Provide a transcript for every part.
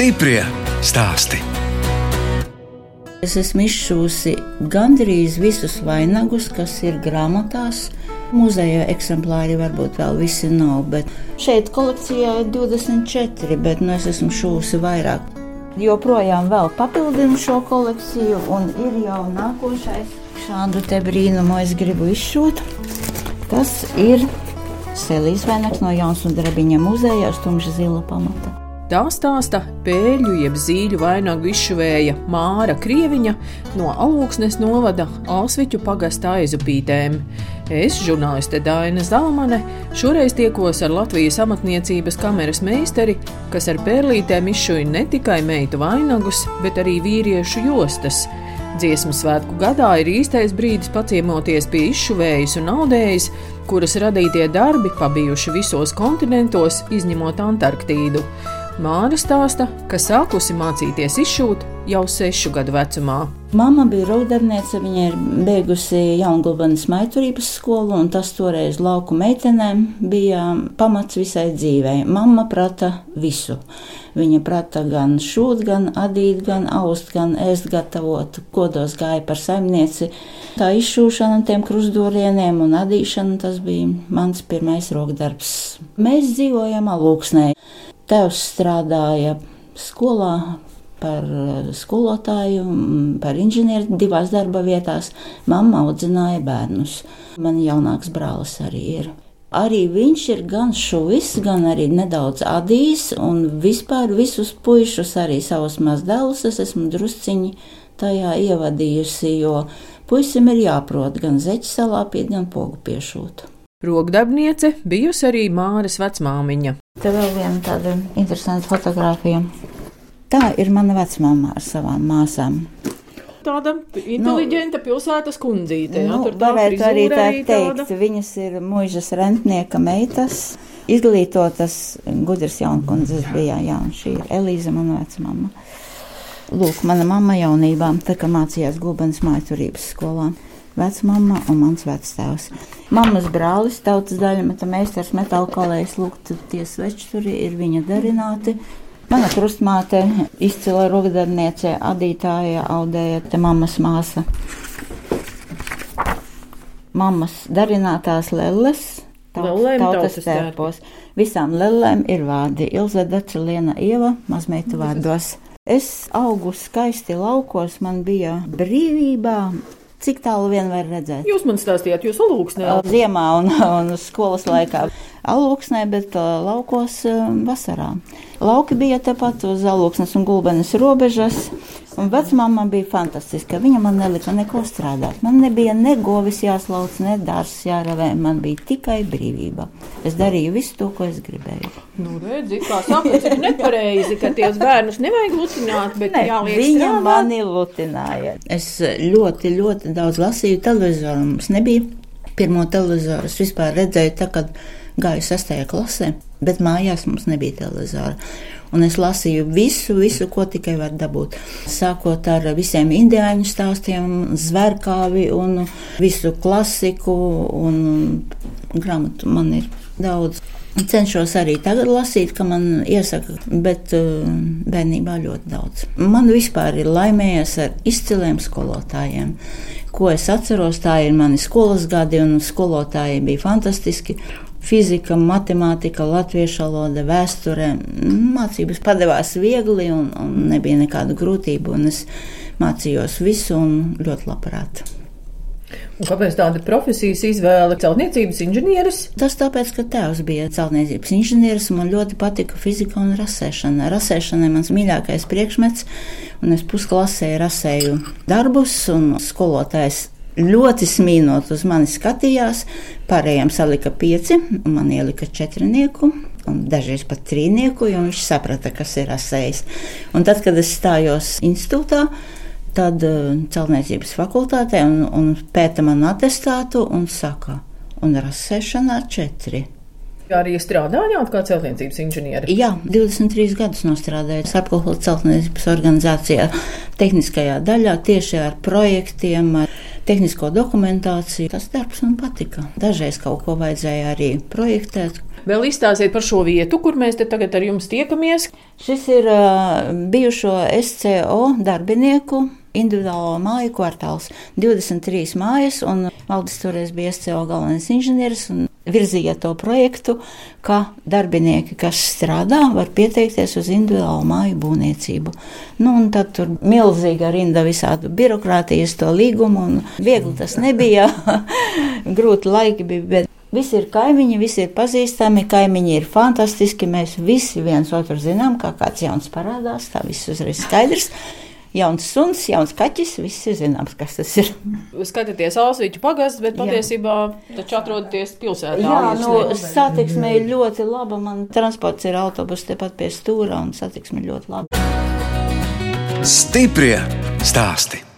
Stiprie stāsti. Es esmu izšūsi gandrīz visus vainagus, kas ir grāmatās. Muzeja eksemplāri varbūt vēl visi nav, bet šeit kolekcijā ir 24, bet nu es esmu šūsi vairāk. Joprojām vēl papildinu šo kolekciju, un ir jau nākošais. Šādu te brīnumu es gribu izšūt. Tas ir Selijas vainags no Jaunas un Drabiņa muzeja uz tumša zila pamata. Tā stāsta pēļu jeb zīļu vainagu izšuvēja Māra Krieviņa no Alūksnes novada Alsviķu pagasta aizupītēm. Es, žurnāliste Daina Zalmane, šoreiz tiekos ar Latvijas amatniecības kameras meistari, kas ar pērlītēm izšuja ne tikai meitu vainagus, bet arī vīriešu jostas. Dziesmu svētku gadā ir īstais brīdis paciemoties pie izšuvējas un audējas, kuras radītie darbi pabijuši visos kontinentos, izņemot Antarktīdu. Māra stāsta, ka sākusi mācīties izšūt jau sešu gadu vecumā. Mama bija rūpniece, viņa ir beigusi Jaungulbenas maiturības skolu, un tas toreiz lauku meitenēm bija pamats visai dzīvei. Mama prata visu. Viņa prata gan šūt, gan adīt, gan aust, gan ēst gatavot. Kodos gāja par saimnieci. Tā izšūšana tiem krustdorieniem un adīšana tas bija mans pirmais rokdarbs. Mēs dzīvojam alūksnē. Tēvs strādāja skolā par eh, skolotāju, par inženieri divās darba vietās. Mamma audzināja bērnus. Man jaunāks brālis arī ir. Arī viņš ir gan šuvis, gan arī nedaudz adījis, un vispār visus puišus, arī savus mazdēlus, es esmu drusciņi tajā ievadījusi, jo puisim ir jāprot gan zeķi salāpīt, gan pogu piešūt. Rokdarbniece bijusi arī Māras vecmāmiņa. Te vēl viena tāda interesanta fotografija. Tā ir mana vecmāma ar savām māsām. Tāda inteliģenta nu, pilsētas kundzīte. Nu, tā varētu arī tā teikt. Tāda. Viņas ir mūžas rentnieka meitas, izglītotas gudras jaunkundzes bija, jā, un šī ir Elīza, mana vecmāma. Lūk, mana mamma jaunībā, tā kā mācījās Gulbenes mājturības skolā vecmāma un mans vectēvs. Mammas brālis, tautas daļameta meistars metāla kalējs, lūk, tie sveči tur ir viņa darināti. Mana krustmāte, izcila rokdarniece, adītāja, audēja, te mammas māsa. Mammas darinātās lelles, Lellēm tautas tērpos. Visām lellēm ir vārdi Ilza Daceliena Ieva, mazmeitu vārdos. Es augu skaisti laukos, man bija brīvībā, Cik tālu vien var redzēt? Jūs man stāstījāt, jūs alūksnē. Ziemā un, un skolas laikā alūksnē, bet laukos vasarā. Lauki bija tepat uz alūksnes un gulbenes robežas. Un vecmāma bija fantastiska. Viņa man nelika neko strādāt. Man nebija ne govis jāslauc, ne dārsts jāravē. Man bija tikai brīvība. Es darīju visu to, ko es gribēju. Nu, redzi, kā sapnis ir nepareizi, ka ties bērnus nevajag lutināt, bet ne, jāliek viņa strādāt. mani lutināja. Es ļoti, ļoti daudz lasīju televizoru. Mums nebija pirmo televizoru. Es vispār redzēju tā, kad gāju sestajā klasē, bet mājās mums nebija televizora. Un es lasīju visu, visu, ko tikai var dabūt. Sākot ar visiem indiāņu stāstiem, zverkāvi un visu klasiku un grāmatu man ir daudz. Cenšos arī tagad lasīt, ka man iesaka, bet uh, bērnībā ļoti daudz. Man vispār ir laimējies ar izciliem skolotājiem. Ko es atceros, tā ir mani skolas gadi, un skolotāji bija fantastiski fizika, matemātika, latviešu valoda, vēsture. Mācības padevās viegli un, un nebija nekādu grūtību. Es mācījos visu un ļoti labprāt. Un kāpēc tāda profesijas izvēle? Celtniecības inženieris? Tas tāpēc, ka tēvs bija celtniecības inženieris un man ļoti patika fizika un rasēšana. Rasēšana ir mans mīļākais priekšmets, un es pusklasē rasēju darbus, un skolotājs ļoti smīnot uz mani skatījās. Pārējiem salika pieci, un man ielika četrnieku. Un dažreiz pat trīnieku, jo viņš saprata, kas ir asējis. Un tad, kad es stājos institūtā, tad uh, celtniecības fakultātē un, un pēta manu atestātu un saka, un rasēšanā četri. Arī strādājāt kā celtniecības inženieri? Jā, 23 gadus strādāju Sapkohola celtniecības organizācijā, tehniskajā daļā, tieši ar projektiem, ar tehnisko dokumentāciju. Tas darbs man patika. Dažreiz kaut ko vajadzēja arī projektēt. Vēl izstāstiet par šo vietu, kur mēs te tagad ar jums tiekamies. Šis ir uh, bijušo SCO darbinieku individuālo māju kvartāls. 23 mājas, un Valdis toreiz bija SCO galvenais inženieris un virzīja to projektu, ka darbinieki, kas strādā, var pieteikties uz individuālu māju būvniecību. Nu, un tad tur milzīga rinda visādu birokrātijas to līgumu, un viegli tas nebija, grūti laiki bija, bet Visi ir kaimiņi, visi ir pazīstami, kaimiņi ir fantastiski. Mēs visi viens otru zinām, kā kāds jauns parādās. Tā viss uzreiz skaidrs. Jauns suns, jauns kaķis, viss ir zināms, kas tas ir. Skatieties, Ausvīķu pagasts, bet patiesībā taču atrodaties pilsētā. Jā, nu, satiksme ir ļoti laba. Man transports ir autobus tepat pie stūra un satiksme ļoti laba. Stiprie stāsti!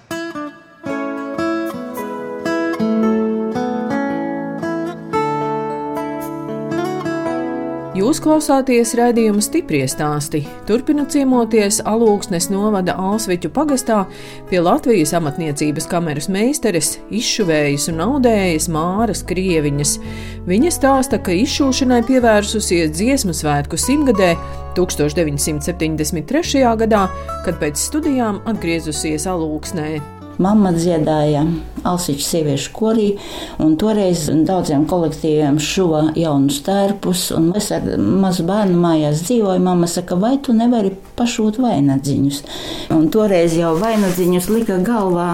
Jūs klausāties raidījuma stipri stāstī. Turpinot ciemoties Alūksnes novada Alsviķu pagastā pie Latvijas amatniecības kameras meistares, izšuvējas un audējas Māras Krieviņas. Viņa stāsta, ka izšūšanai pievērsusies dziesmu svētku simtgadē 1973. gadā, kad pēc studijām atgriezusies Alūksnē. Mamma dziedāja Alsiņš sieviešu korī, un toreiz daudziem kolektīviem šo jaunu stērpus, un es ar mazu bērnu mājās dzīvoju. Mamma saka, vai tu nevari pašūt vainagdziņus? Un toreiz jau vainagdziņus lika galvā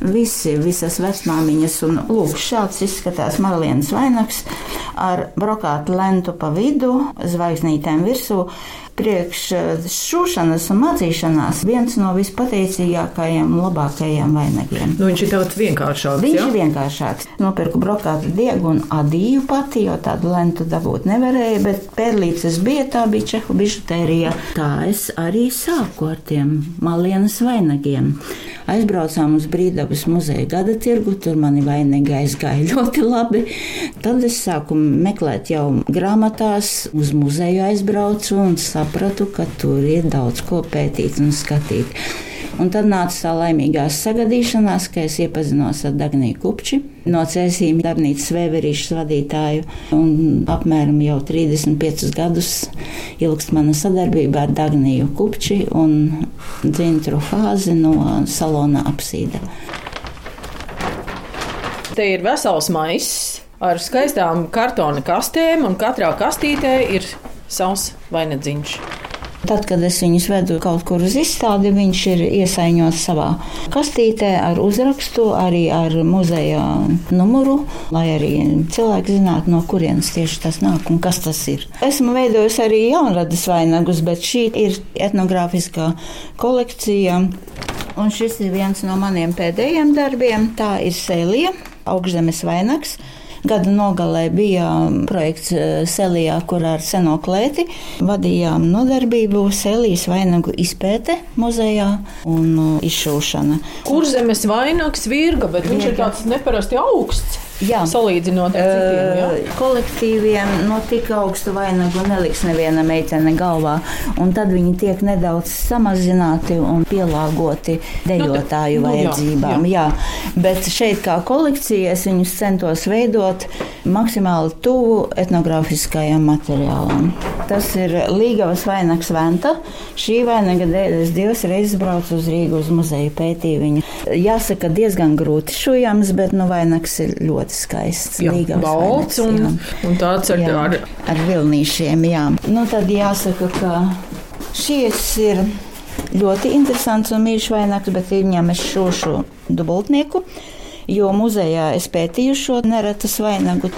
visi, visas vecmāmiņas, un lūk, šāds izskatās Marlienas vainags ar brokātu lentu pa vidu, zvaigznītēm virsū priekš šūšanas un mācīšanās viens no vispateicīgākajiem labākajiem vainagiem. Nu, viņš ir daudz vienkāršāks. Viņš ja? ir vienkāršāks. Nopirku brokātu diegu un adīju pati, jo tādu lentu dabūt nevarēja, bet pērlīces bija, tā bija čehu bižutērija. Tā es arī sāku ar tiem malienas vainagiem. Aizbraucām uz Brīdabas muzeja gada tirgu, tur mani vainīgi aizgāja ļoti labi. Tad es sāku meklēt jau grāmatās, uz muzeju aizbraucu un sapratu, ka tur ir daudz ko pētīt un skatīt. Un tad nāca tā laimīgā sagadīšanās, ka es iepazinos ar Dagniju Kupči, no Cēsīm darbnīcas vēverīšas vadītāju. Un apmēram jau 35 gadus ilgst mana sadarbība ar Dagniju Kupči un Dzintru Fāzi no salona apsīda. Te ir vesels maiss ar skaistām kartona kastēm, un katrā kastītē ir savs vainagdziņš. Tad, kad es viņus vedu kaut kur uz izstādi, viņš ir iesaiņots savā kastītē ar uzrakstu, arī ar muzeja numuru, lai arī cilvēki zinātu, no kurienes tieši tas nāk un kas tas ir. Esmu veidojusi arī jaunradas vainagus, bet šī ir etnogrāfiskā kolekcija. Un šis ir viens no maniem pēdējiem darbiem. Tā ir sēlija, augšzemes vainags. Gada nogalē bija projekts eh, Selijā, kur ar seno klēti vadījām nodarbību Selijas vainagu izpēte muzejā un eh, izšūšana. Kurzemes vainags virga, bet virga. viņš ir tāds neparasti augsts. Jā. Salīdzinot ar citiem jā. kolektīviem, no tik augstu vainagu neliks neviena meitene galvā. Un tad viņi tiek nedaudz samazināti un pielāgoti dejotāju nu, nu, vajadzībām. Jā, jā. Bet šeit, kā kolekcija, es viņus centos veidot maksimāli tuvu etnogrāfiskajam materiālam. Tas ir Līgavas vainags Venta. Šī vainaga dēļ es divas reizes braucu uz Rīgu uz muzeju pētīju viņu. Jāsaka, diezgan grūti šujams, bet nu vainags ir ļoti ļoti skaists. Jā, balts un, jā. un tāds ar, jā, ar, ar vilnīšiem. Jā. Nu, tad jāsaka, ka šis ir ļoti interesants un mīļš vainags, bet viņam es šošu dubultnieku jo muzejā es pētīju šo neretas vainagu,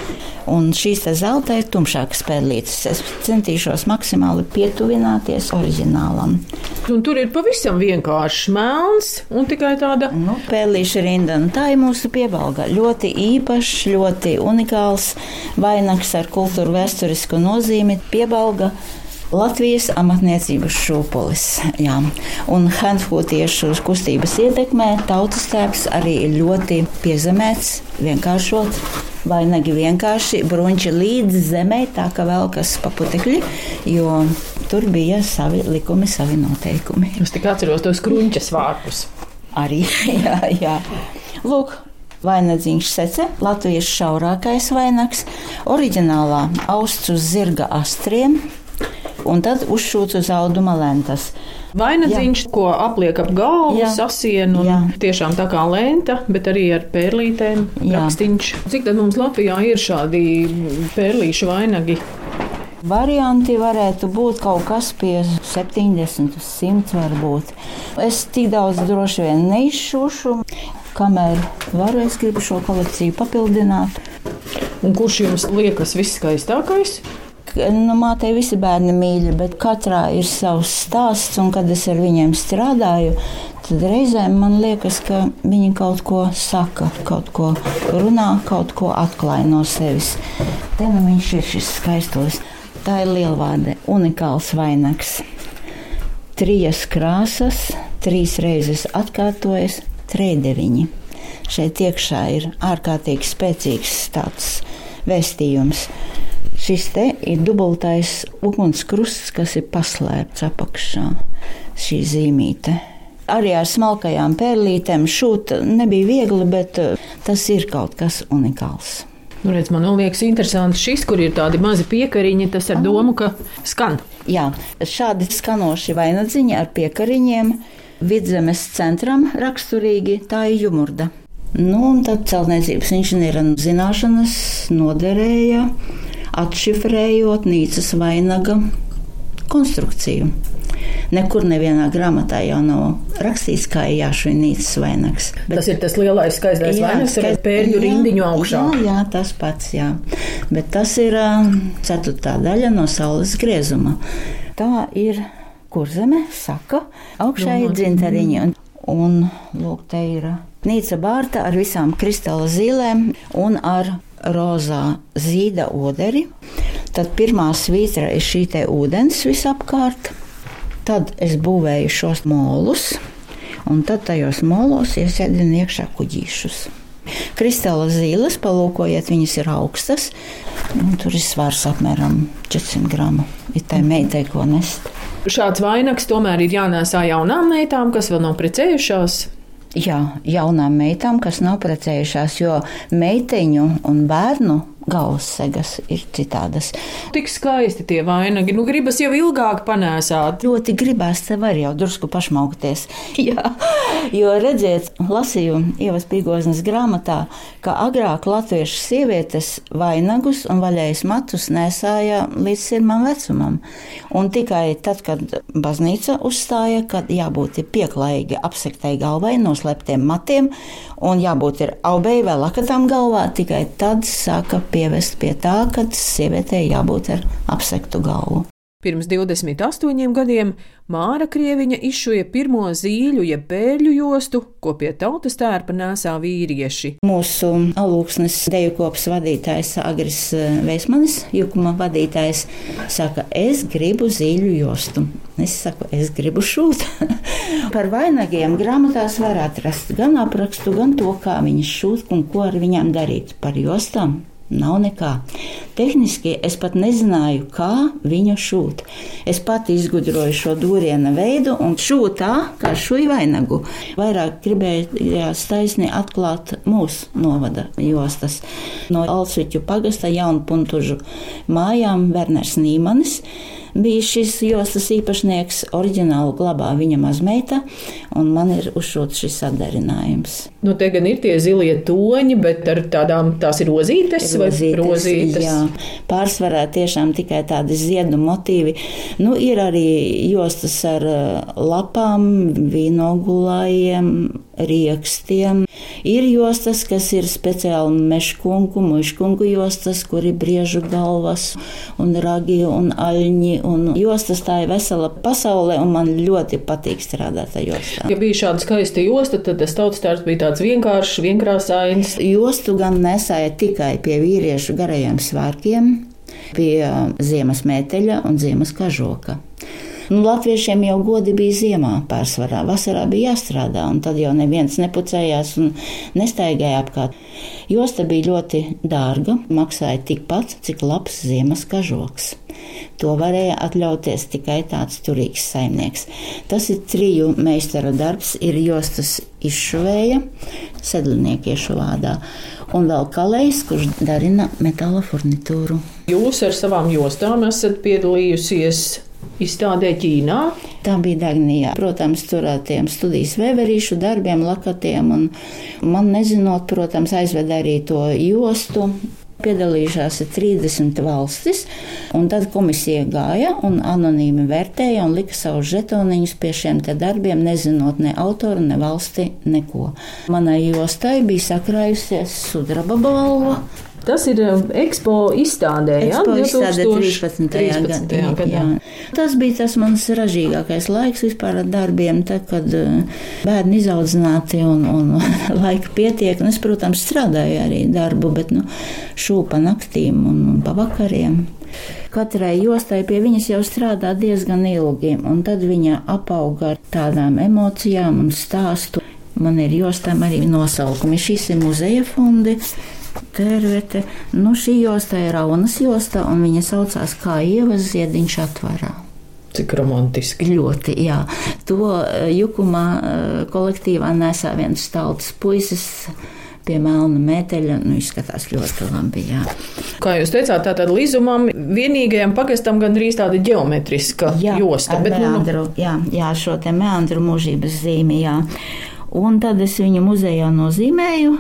un šīs zelta ir tumšākas pēdlītes. Es centīšos maksimāli pietuvināties oriģinālam. Un tur ir pavisam vienkārši melns un tikai tāda nu, pēlīša rinda. Un tā ir mūsu piebalga. Ļoti īpašs, ļoti unikāls vainags ar kultūru vēsturisku nozīmi. Piebalga Latvijas amatniecības šūpolis. Jā. Un hanfūtiešu kustības ietekmē tautas tēps arī ļoti piezemēts, vienkāršots. Vainagi vienkārši bruņķi līdz zemē, tā ka vēl kas paputekļi, jo tur bija savi likumi, savi noteikumi. Es tikai atceros tos kruņķa svārpus. Arī, jā, jā. Lūk, Vainadziņš sece, latviešu šaurākais vainags, oriģinālā austs uz zirga astriem, un tad uzšūts uz auduma lentas. Vainadziņš, ko apliek ap galvu, Jā. sasienu, Jā. un tiešām tā kā lenta, bet arī ar pērlītēm Jā. rakstīņš. Cik tad mums Latvijā ir šādi pērlīšu vainagi? Varianti varētu būt kaut kas pie 70, 100 varbūt. Es tik daudz droši vien neizšūšu, kamēr varu, es gribu šo kolekciju papildināt. Un kurš jums liekas viskaistākais? Nu, mātei visi bērni mīļi, bet katrā ir savs stāsts, un kad es ar viņiem strādāju, tad reizēm man liekas, ka viņi kaut ko saka, kaut ko runā, kaut ko atklāja no sevis. Te nu viņš ir šis skaistos. Tā ir lielvārde, unikāls vainags. Trīs krāsas, trīs reizes atkārtojas, trēdeviņi. Šeit iekšā ir ārkārtīgi spēcīgs tāds vēstījums. Šis te ir dubultais ugunskrusts, kas ir paslēpts apakšā. Šī zīmīte. Arī ar smalkajām pērlītēm šūt nebija viegli, bet eh, tas ir kaut kas unikāls. Nu, redz, man liekas, interesanti šis, kur ir tādi mazi piekariņi, tas ar domu, ka skan. Jā, šādi skanoši vainadziņi ar piekariņiem vidzemes centram raksturīgi tā ir jumurda. Nu, un tad celtniecības inženiera zināšanas noderēja atšifrējot Nīcas vainaga konstrukciju. Nekur nevienā grāmatā jau nav rakstīts, kā ir jāšuj Nīcas vainags. Bet- Tas ir tas lielais skaistais vainags ar skait- pērļu jā, rindiņu augšā. Jā, jā, tas pats, jā. Bet tas ir ā, ceturtā daļa no saules griezuma. Tā ir kurzeme, saka, augšā ir dzintariņi. Un, lūk, te ir nīca bārta ar visām kristāla zīlēm un ar rozā zīda oderi. Tad pirmā svītra ir šī te ūdens visapkārt. Tad es būvēju šos molus, un tad tajos molos iesēdinu iekšā kuģīšus. Kristāla zīles, palūkojiet, viņas ir augstas. Un tur ir svars apmēram 400 gramu. Ir tā meitai, ko nest. Šāds vainags tomēr ir jānēsā jaunām meitām, kas vēl nav precējušās. Jā, jaunām meitām, kas nav precējušās, jo meiteņu un bērnu galvas segas ir citādas. Tik skaisti tie vainagi, nu gribas jau ilgāk panēsāt. Ļoti gribās tev arī jau drusku pašmaukties. Jā, jo redziet, lasīju Ievas Pīgoznes grāmatā, ka agrāk latviešu sievietes vainagus un vaļējas matus nesāja līdz sirmam vecumam. Un tikai tad, kad baznīca uzstāja, ka jābūt ir pieklājīgi apsektai galvai, noslēptiem matiem un jābūt ir aubēji vai lakatām galvā, tikai tad sāka pievest pie tā, ka sievietei jābūt ar apsektu galvu. Pirms 28 gadiem Māra Krieviņa izšuja pirmo zīļu, jeb pērļu jostu, ko pie tautas tērpa nesā vīrieši. Mūsu alūksnes deju kopas vadītājs Agris Veismanis, jukuma vadītājs, saka, es gribu zīļu jostu. Es saku, es gribu šūt. Par vainagiem grāmatās var atrast gan aprakstu, gan to, kā viņas šūt un ko ar viņām darīt. Par jostām Nav nekā. Tehniski es pat nezināju, kā viņu šūt. Es pati izgudroju šo dūriena veidu un šūtu tā, kā šūju vainagu. Vairāk gribējās taisni atklāt mūsu novada jostas. No Alsviķu pagasta jaunpuntužu mājām Werners Nīmanis bija šis jostas īpašnieks. Oriģinālu glabā viņa mazmeita, un man ir uzšūts šis sadarinājums. Nu, te gan ir tie zilie toņi, bet ar tādām tās ir rozītes vai Rozītes, rozītes. Jā, pārsvarā tiešām tikai tādi ziedu motīvi. Nu, ir arī jostas ar uh, lapām, vīnogulājiem, riekstiem. Ir jostas, kas ir speciāli meškungu, muškungu jostas, kur ir briežu galvas un ragi un aļņi. Un jostas tā ir vesela pasaule, un man ļoti patīk strādāt ar jostām. Ja bija šāda skaista josta, tad tas tautas tērps bija tāds vienkāršs, vienkrāsains. Jostu gan nesāja tikai pie vīriešu garajiem svārkiem, pie ziemas mēteļa un ziemas kažoka. Nu, latviešiem jau godi bija ziemā pārsvarā. Vasarā bija jāstrādā, un tad jau neviens nepucējās un nestaigāja apkārt. Josta bija ļoti dārga, maksāja tikpat, cik labs ziemas kažoks. To varēja atļauties tikai tāds turīgs saimnieks. Tas ir triju meistaru darbs, ir jostas izšuvēja, sedlinieku vārdā, un vēl kalējs, kurš darina metāla furnitūru. Jūs ar savām jostām esat piedalījusies izstādē Ķīnā. Tā bija Dagnijā. Protams, tur ar tiem studijas vēverīšu darbiem, lakatiem, man nezinot, protams, aizved arī to jostu piedalījušās 30 valstis, un tad komisija gāja un anonīmi vērtēja un lika savus žetoniņus pie šiem darbiem, nezinot ne autoru, ne valsti, neko. Manai jostai bija sakrājusies sudraba balva. Tas ir um, Expo izstādē, Expo ja? izstādē 13. 13. gadā. gadā. Tas bija tas mans ražīgākais laiks vispār ar darbiem, tad, kad uh, bērni izaudzināti un, un laika pietiek. Un es, protams, strādāju arī darbu, bet nu, šūpa naktīm un, un pavakariem. Katrai jostai pie viņas jau strādā diezgan ilgi, un tad viņa apauga ar tādām emocijām un stāstu. Man ir jostām arī nosaukumi. Šis ir muzeja fondi. Tērvete. Nu, šī josta ir Raunas josta, un viņa saucās kā Ievas ziediņš atvarā. Cik romantiski. Ļoti, jā. To eh, jukumā eh, kolektīvā nesā viens tautas puisis pie melna metāla. Nu, izskatās ļoti labi. Jā. Kā jūs teicāt, tātad līzumam vienīgajam pagastam gandrīz tāda geometriska jā, josta. Bet, nu, meandru, nu, jā, jā, šo te meandru mūžības zīmi, jā. Un tad es viņu muzejā nozīmēju.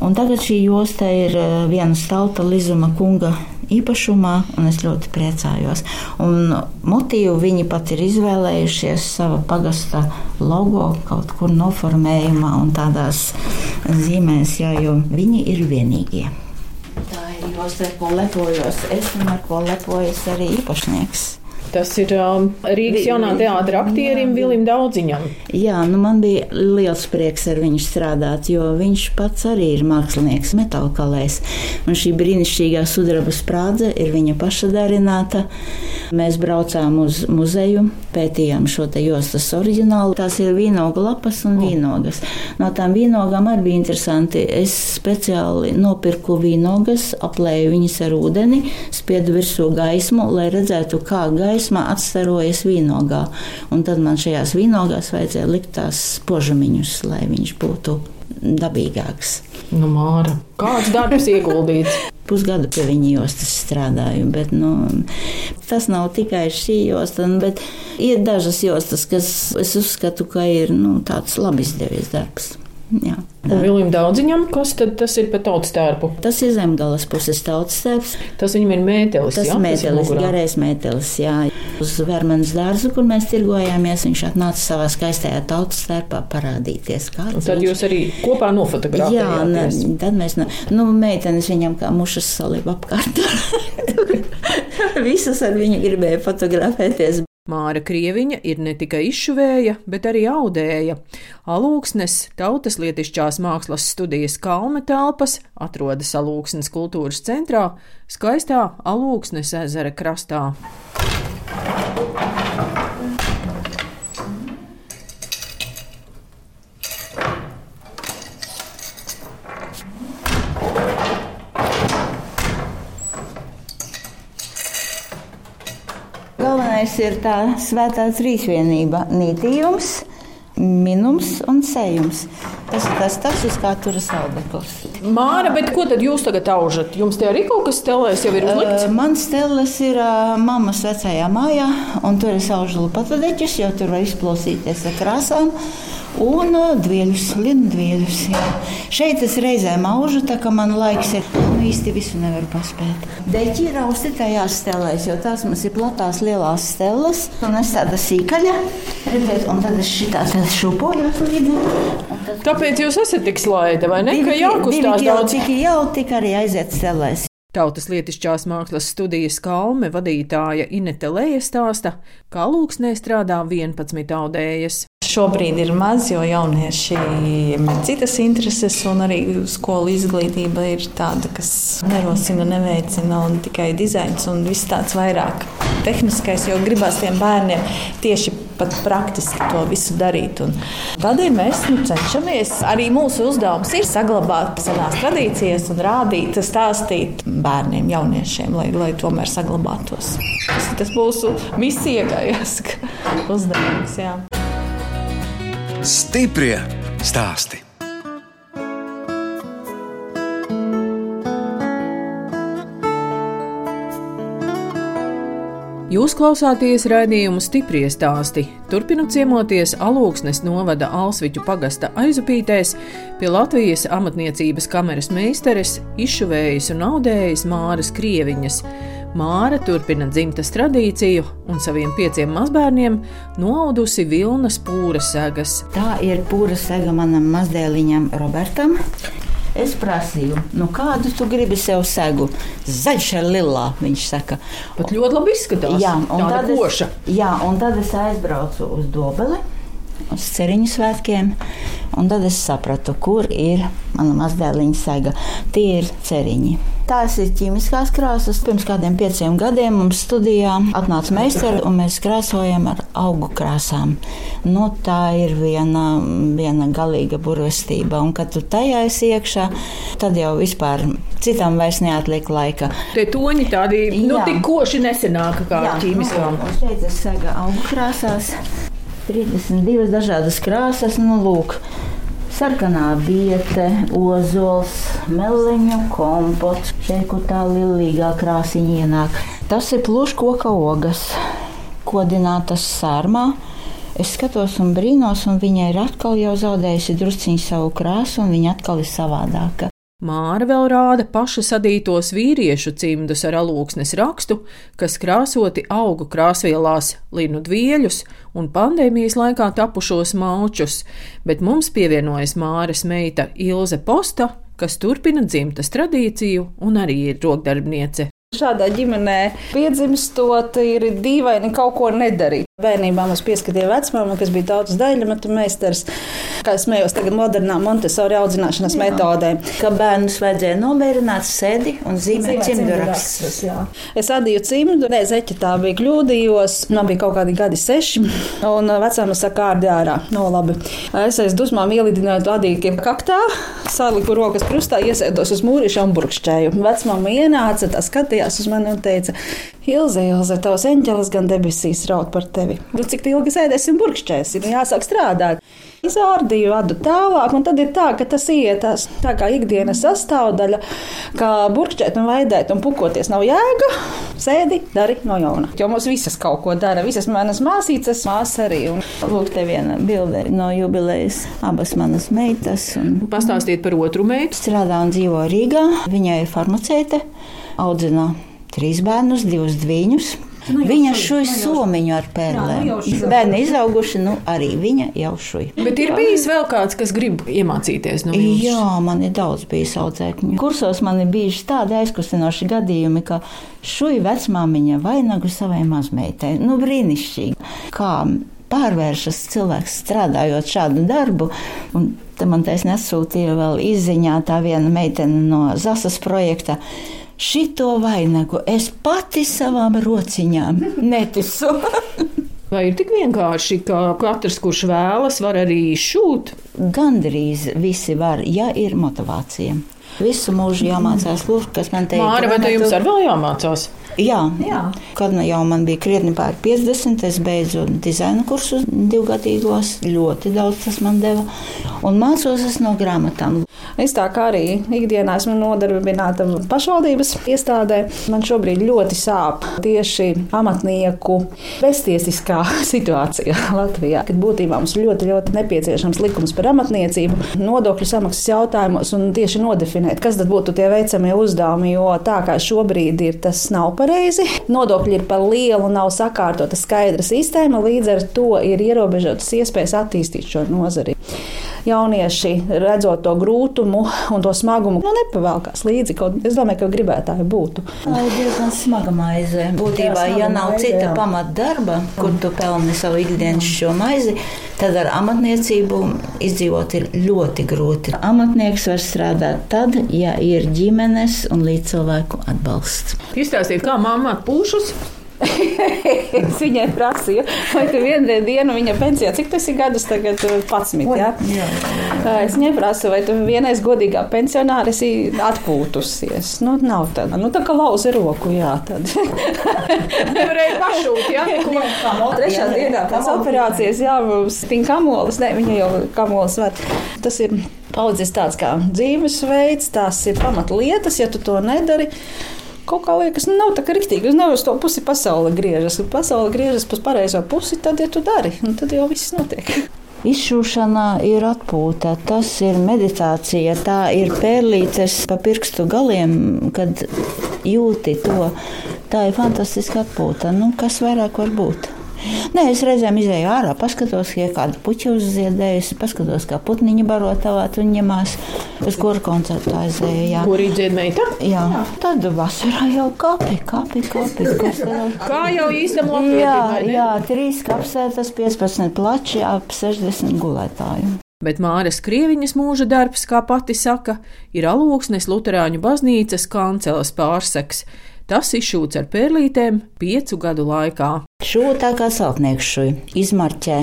Un tagad šī josta ir eh, viena tauta Lizuma kunga īpašumā, un es ļoti priecājos. Un motīvu viņi pat ir izvēlējušies sava pagasta logo kaut kur noformējumā un tādās zīmēs, jā, jo viņi ir vienīgie. Tā ir josta, ar ko lepojos es un ar ko lepojas arī īpašnieks. Tas ir um, Rīgas jaunā teātra aktierim Vilim Daudziņam. Jā, nu man bija liels prieks ar viņu strādāt, jo viņš pats arī ir mākslinieks, metālkalējs. Un šī brīnišķīgā sudraba sprādze ir viņa paša darināta. Mēs braucām uz muzeju, pētījām šo te jostas oriģinālu. Tās ir vīnogu lapas un vīnogas. No tām vīnogām arī bija interesanti. Es speciāli nopirku vīnogas, aplēju viņas ar ūdeni, spiedu virsū gaismu, lai redzētu, kā gaisa gaismā atstarojas vīnogā. Un tad man šajās vīnogās vajadzēja likt tās požamiņus, lai viņš būtu dabīgāks. Nu, Māra, kāds darbs ieguldīts? Pusgadu pie viņa jostas strādāju, bet nu, tas nav tikai šī josta. Bet ir dažas jostas, kas es uzskatu, ka ir nu, tāds labi izdevies darbs. Jā. Vilim Daudziņam, kas tad tas ir par tautas tērpu? Tas ir zemgales puses tautas tērps. Tas viņam ir mētelis, tas jā? Mētelis, tas garais mētelis, jā. Uz Vermanas dārzu, kur mēs tirgojāmies, viņš atnāca savā skaistajā tautas tērpā parādīties. Un tad viņš... jūs arī kopā nofotografējāt? Jā, ne, tad mēs, nu, nu meitenes viņam kā mušas salība apkārt. Visas ar viņu gribēja fotografēties. Māra Krieviņa ir ne tikai izšuvēja, bet arī audēja. Alūksnes tautas lietišķās mākslas studijas kalme telpas atrodas Alūksnes kultūras centrā, skaistā Alūksnes ezera krastā. Galvenais ir tā svētā trīsvienība - nītījums, minums un sējums. Tas ir tas, tas uz kā turas audekls. Māra, bet ko tad jūs tagad aužat? Jums te arī kaut kas stelēs jau ir uzlikts? Uh, man steles ir uh, mammas vecajā mājā, un tur es aužu lupatadeķus, jo tur var izplosīties ar krāsām un dvieļus, lindvieļus. Jā. Šeit es reizēm aužu, tā kā man laiks ir nu, īsti visu nevar paspēt. Deķi ir austi tajās stelēs, jo tās mums ir platās lielās steles, un es tāda sīkaļa, redziet, un tad es šitā šūpoju līdzi. Tad... Kāpēc jūs esat tik slaida, vai ne? Divi, ka jākustās daudz. Cik jau tik arī aiziet stelēs. Tautas lietišķās mākslas studijas kalme vadītāja Inete Leja stāsta, ka lūksnē strādā 11 audējas. Šobrīd ir maz, jo jaunieši ir citas intereses, un arī skolu izglītība ir tāda, kas nerosina, neveicina, un tikai dizains un viss tāds vairāk tehniskais, jo gribās tiem bērniem tieši pat praktiski to visu darīt. Un tādēļ mēs nu, cenšamies. Arī mūsu uzdevums ir saglabāt senās tradīcijas un rādīt, stāstīt bērniem, jauniešiem, lai, lai tomēr saglabātos. Tas, tas būs misija, kā jāsaka, uzdevums. Jā. Stiprie stāsti! Jūs klausāties raidījumu stipri stāstī. Turpinot ciemoties Alūksnes novada Alsviķu pagasta aizupītēs pie Latvijas amatniecības kameras meistares, izšuvējas un audējas Māras Krieviņas. Māra turpina dzimtas tradīciju un saviem pieciem mazbērniem noaudusi vilnas pūra segas. Tā ir pūra sega manam mazdēliņam Robertam. Es prasīju, nu kādu tu gribi sev segu? Zaļš ar lilā, viņš saka. Pat ļoti labi izskatās. Jā, un Tāda tad, koša. es, jā, un tad es aizbraucu uz Dobeli, uz ceriņu svētkiem. Un tad es sapratu, kur ir mana mazdēliņa sega. Tie ir ceriņi. Tās ir ķīmiskās krāsas. Pirms kādiem pieciem gadiem mums studijā atnāca meistars, un mēs krāsojam ar augu krāsām. Nu, tā ir viena, viena galīga burvestība. Un, kad tu tajā esi iekšā, tad jau vispār citam vairs neatliek laika. Tie toņi tādi nu, Jā. tik koši nesenāka kā ķīmiskām. Nu, šeit ir saga augu krāsās. 32 dažādas krāsas, nu lūk. Sarkanā vieta, ozols, meliņu kompots, šeit kur tā lilīgā krāsiņa ienāk. Tas ir pluškoka ogas, kodinātas sārmā. Es skatos un brīnos, un viņa ir atkal jau zaudējusi drusciņu savu krāsu, un viņa atkal ir savādāka. Māra vēl rāda pašu sadītos vīriešu cimdus ar alūksnes rakstu, kas krāsoti augu krāsvielās, linu dvieļus un pandēmijas laikā tapušos maučus, bet mums pievienojas Māras meita Ilze Posta, kas turpina dzimtas tradīciju un arī ir rokdarbniece. Šādā ģimenē piedzimstot, ir dīvaini kaut ko nedarīt. Bērnībā mums pieskatīja vecmāma, kas bija tautas daļamatu meistars, kā es smējos tagad modernā Montesori audzināšanas Jā. metodē. Ka bērnus vajadzēja nomierināt, sēdi un zīmēt cimdu rakstus. Es adīju cimdu, ne zeķi tā bija kļūdījos, man bija kaut kādi gadi seši, un vecāma saka, ārdi ārā, no labi. Es aiz dusmām ielidināju adīkiem kaktā, saliku rokas krustā, iesēdos uz mūriša un burkšķēju. Vecmāma ienāca, tā skatījās uz mani un teica, Ilze, Ilze, tavs eņģelis gan debesīs raud par tevi. Nu, cik ilgi sēdēsim burkšķēsim, jāsāk strādāt. Izārdīju vadu tālāk, un tad ir tā, ka tas ietās tā kā ikdienas sastāvdaļa, kā burkšķēt un vaidēt un pukoties nav jēga. Sēdi, dari no jauna. Jo mums visas kaut ko dara, visas manas māsīcas, māsas arī. Un Lūk, te viena bilde no jubilejas, abas manas meitas. Un Pastāstiet par otru meitu. strādā un dzīvo Rīgā. Viņa ir farmaceite, audzina trīs bērnus, divus dviņus. Viņa šuja somiņu ar pērlēm. Bērni izauguši, nu arī viņa jau šuja. Bet ir bijis vēl kāds, kas grib iemācīties no jums. Jā, man ir daudz bijis audzēkņu. Kursos man ir bijuši tādi aizkustinoši gadījumi, ka šuja vecmāmiņa vainagu savai mazmeitai. Nu, brīnišķīgi. Kā pārvēršas cilvēks strādājot šādu darbu. Un te man taisnē atsūtīja vēl izziņā tā viena meitene no Zasas projekta. Šito vainagu es pati savām rociņām netisu. Vai ir tik vienkārši, ka katrs, kurš vēlas, var arī šūt? Gandrīz visi var, ja ir motivācija. Visu mūžu jāmācās, lūk, kas man teica. Māra, vai te jums arī vēl jāmācās? Jā, Jā. kad nu jau man bija krietni pār 50, es beidzu dizaina kursus divgadīgos. Ļoti daudz tas man deva. Un mācos es no grāmatām. Es tā kā arī ikdienā esmu nodarbināta pašvaldības iestādē. Man šobrīd ļoti sāp tieši amatnieku beztiesiskā situācija Latvijā. Kad būtībā mums ļoti, ļoti nepieciešams likums par amatniecību, nodokļu samaksas jautājumos un tieši nodefinēt, kas tad būtu tie veicamie uzdevumi, jo tā kā šobrīd ir, tas nav pareizi. Nodokļi ir par lielu, nav sakārtota skaidra sistēma, līdz ar to ir ierobežotas iespējas attīstīt šo nozari. Jaunieši, redzot to grūtumu un to smagumu, nu, nepavēlkās līdzi. Kaut, es domāju, ka gribētāji būtu. Tā ir diezgan smaga maize. Būtībā, Jā, ja nav maize, cita pamatdarba, kur tu pelni savu ikdienas šo maizi, tad ar amatniecību izdzīvot ir ļoti grūti. Amatnieks var strādāt tad, ja ir ģimenes un līdzcilvēku atbalsts. Izstāstiet, kā mamma pūšas. Es viņai prasīju, vai tu vienreiz dienu viņa pensijā, cik tas ir gadus tagad, 11. Ja? Jā, jā. Es viņai prasu, vai tu vienreiz godīgā pensionāra esi atpūtusies. Nu, nav tāda, nu tā kā lauza roku, jā, tad. Nevarēja pašūt, jā? Trešā dienā pēc operācijas, jā, mums tin kamolas, ne, viņa jau kamolas var. Tas ir paudzes tāds kā dzīvesveids, tās ir pamatlietas, ja tu to nedari kaut kā liekas, nu, nav tā kā rīktīgi. Uz nevis to pusi pasaule griežas. Kad pasaule griežas pa pareizo pusi, tad, ja tu dari, nu, tad jau viss notiek. Izšūšana ir atpūta, tas ir meditācija, tā ir pērlītes pa pirkstu galiem, kad jūti to. Tā ir fantastiska atpūta. Nu, kas vairāk var būt? Nē, es reizēm izēju ārā, paskatos, ja kāda puķa uzziedējusi, paskatos, kā putniņa baro tavāt un ņemās. Uz kuru koncertu aizēju? Kur ir dziedmeita? Jā. jā. Tad vasarā jau kapi, kapi, kapi. Kā jau īstam Jā, jā, trīs kapsētas, 15 plači, ap 60 gulētāju. Bet Māras Krieviņas mūža darbs, kā pati saka, ir alūksnes Lutāņu baznīcas kanceles pārseks. Tas izšūts ar pērlītēm piecu gadu laikā. Šūta tā kā celtnieks šuja, izmarķē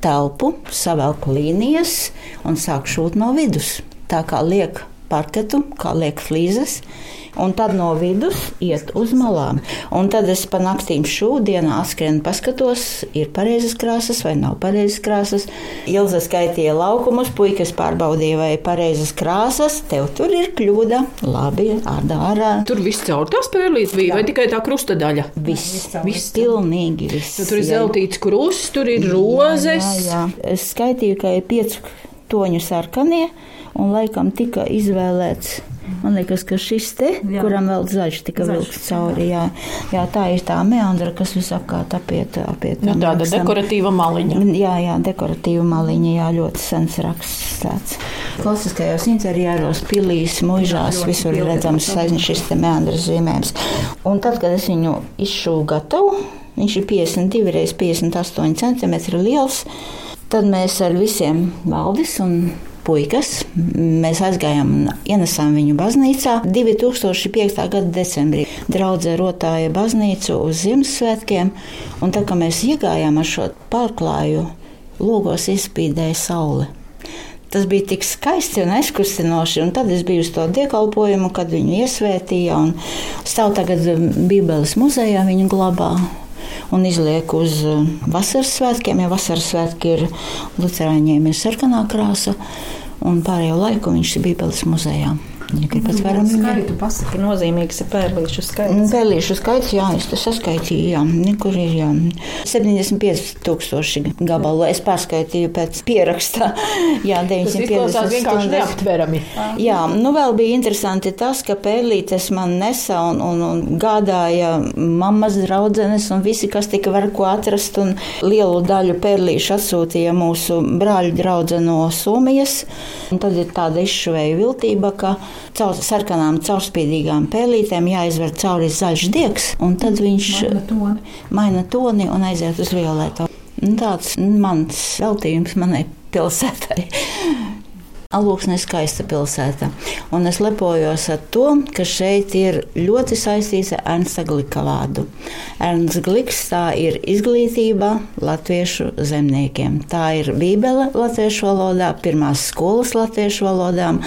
telpu, savelk līnijas un sāk šūt no vidus. Tā kā liek parketu, kā liek flīzes, un tad no vidus iet uz malām. Un tad es pa naktīm šūdienā atskrienu, paskatos, ir pareizas krāsas vai nav pareizas krāsas. Ilza skaitīja laukumus, puikas pārbaudīja, vai ir pareizas krāsas. Tev tur ir kļūda. Labi, ārā, ārā. Tur viss caur tās pērlītes bija, jā. vai tikai tā krusta daļa? Viss, viss pilnīgi viss. Nu, tur ir zeltīts krusts, tur ir rozes. Jā, jā, jā. Es skaitīju, ka ir piecu toņu sarkanie, un laikam tika izvēlēts Man liekas, ka šis te, jā. kuram vēl zaļš tika zaļš. vilkts cauri, jā, jā, tā ir tā meandra, kas visapkārt apiet. apiet nu, tāda rakstam. dekoratīva maliņa. Jā, jā, dekoratīva maliņa, jā, ļoti sens raksts tāds. Klasiskajos interjeros, pilīs, muižās, jā, visur ir redzams šis te meandras zīmējums. Un tad, kad es viņu izšūvu gatavu, viņš ir 52 reiz 58 cm liels, tad mēs ar visiem valdis un puikas. Mēs aizgājām un ienesām viņu baznīcā 2005. gada decembrī. Draudzē rotāja baznīcu uz Ziemassvētkiem, un tā kā mēs iegājām ar šo pārklāju, logos izspīdēja saule. Tas bija tik skaisti un aizkustinoši. Un tad es biju uz to dievkalpojumu, kad viņu iesvētīja. Stāv tagad Bībeles muzejā, viņu glabā un izliek uz uh, vasaras svētkiem. Ja vasaras svētki ir Lutāņiem, ir sarkanā krāsa, un pārējo laiku viņš ir Bībeles muzejā. Ja gribat mm, varam viņu. Tu pasaki, nozīmīgs ir pērlīšu skaits. Pērlīšu skaits, jā, es tas saskaitīju, jā, kur ir, jā. 75 tūkstoši gabalu. Es pārskaitīju pēc pierakstā. Jā, 950 tas vienkārši neaptverami. Jā, nu vēl bija interesanti tas, ka pērlītes man nesa un, un, un gādāja mammas draudzenes un visi, kas tika var ko atrast un lielu daļu pērlīšu atsūtīja mūsu brāļu draudze no Somijas. Un tad ir tāda izšuvēja viltība, ka caur sarkanām, caurspīdīgām pēlītēm jāizver cauri zaļš diegs, un tad viņš maina toni, maina toni un aiziet uz violetu. Tāds mans veltījums manai pilsētai. Alūksne ir skaista pilsēta, un es lepojos ar to, ka šeit ir ļoti saistīts ar Ernsta Glika vārdu. Ernsts Gliks tā ir izglītība latviešu zemniekiem. Tā ir bībele latviešu valodā, pirmās skolas latviešu valodām,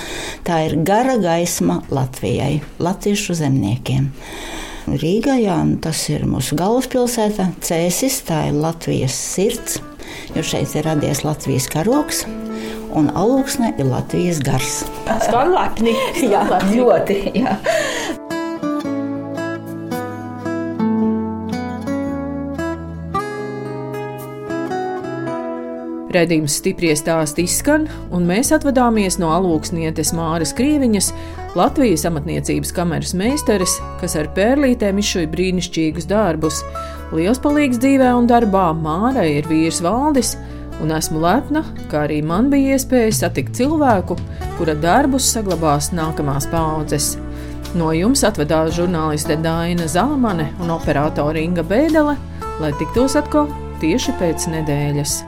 tā ir gara gaisma Latvijai, latviešu zemniekiem. Rīgā, jā, tas ir mūsu galvaspilsēta, Cēsis, tā ir Latvijas sirds, jo šeit ir radies Latvijas karoks un alūksne ir Latvijas gars. Skan lepni. jā, ļoti. Jā. Redījums stipri stāst izskan, un mēs atvadāmies no alūksnietes Māras Krieviņas, Latvijas amatniecības kameras meistares, kas ar pērlītēm izšuja brīnišķīgus darbus. Liels palīgs dzīvē un darbā Mārai ir vīrs Valdis, un esmu lepna, ka arī man bija iespēja satikt cilvēku, kura darbus saglabās nākamās paudzes. No jums atvedās žurnāliste Dāna Zalamane un operātore Inga Bēdelē, lai tiktos atkal tieši pēc nedēļas.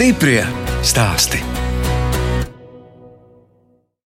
Stiprie stāsti.